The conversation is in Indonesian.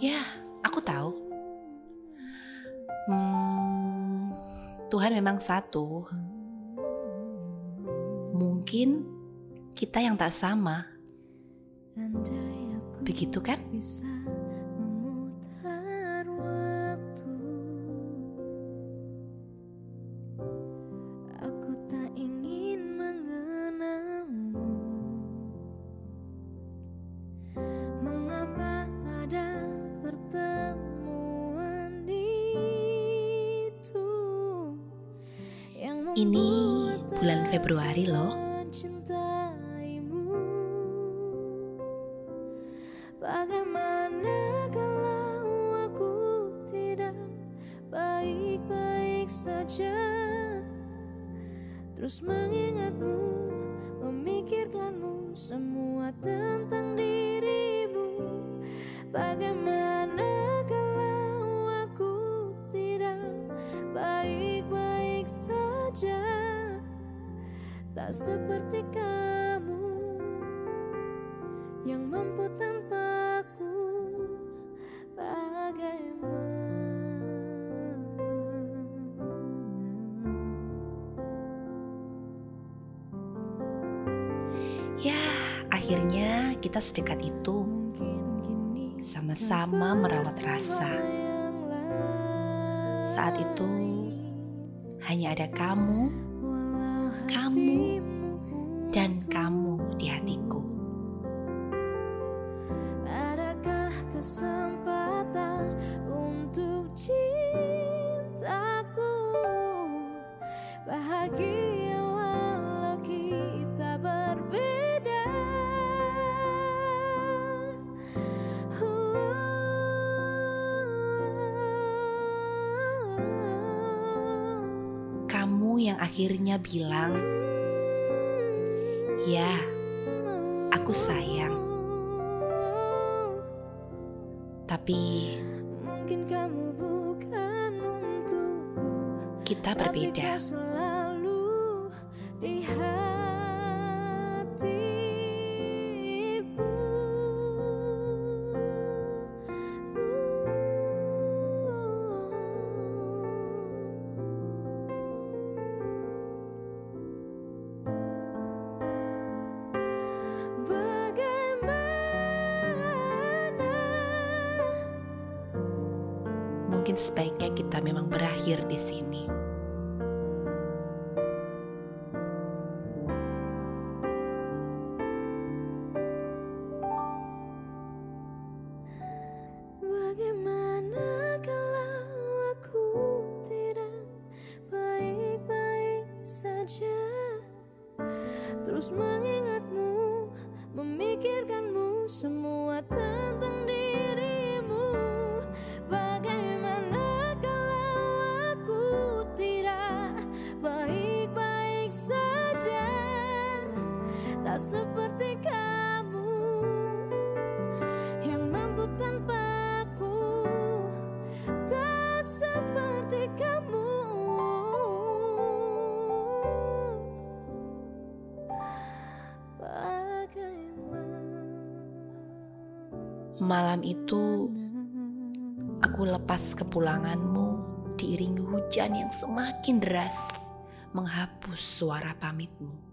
Ya, aku tahu. Hmm, Tuhan memang satu. Mungkin kita yang tak sama. Begitu kan? Ini bulan Februari loh. Bagaimana kalau aku tidak baik-baik saja? Terus mengingatmu, memikirkanmu Semua tentang dirimu. Bagaimana kalau aku tidak baik-baik saja Tak seperti kamu yang mampu tanpaku bagaimana Ya, akhirnya kita sedekat itu. Sama-sama merawat rasa. Saat itu hanya ada kamu Kamu dan kamu di hatiku. Adakah kesempatan untuk cintaku Kamu yang akhirnya bilang, "Ya, aku sayang." Tapi Mungkin kamu bukan untukku kita Tapi berbeda. kau selalu di hatiku Mungkin sebaiknya kita memang berakhir di sini. Terus mengingatmu, memikirkanmu Semua tentang dirimu seperti kamu Malam itu aku lepas kepulanganmu diiringi hujan yang semakin deras menghapus suara pamitmu.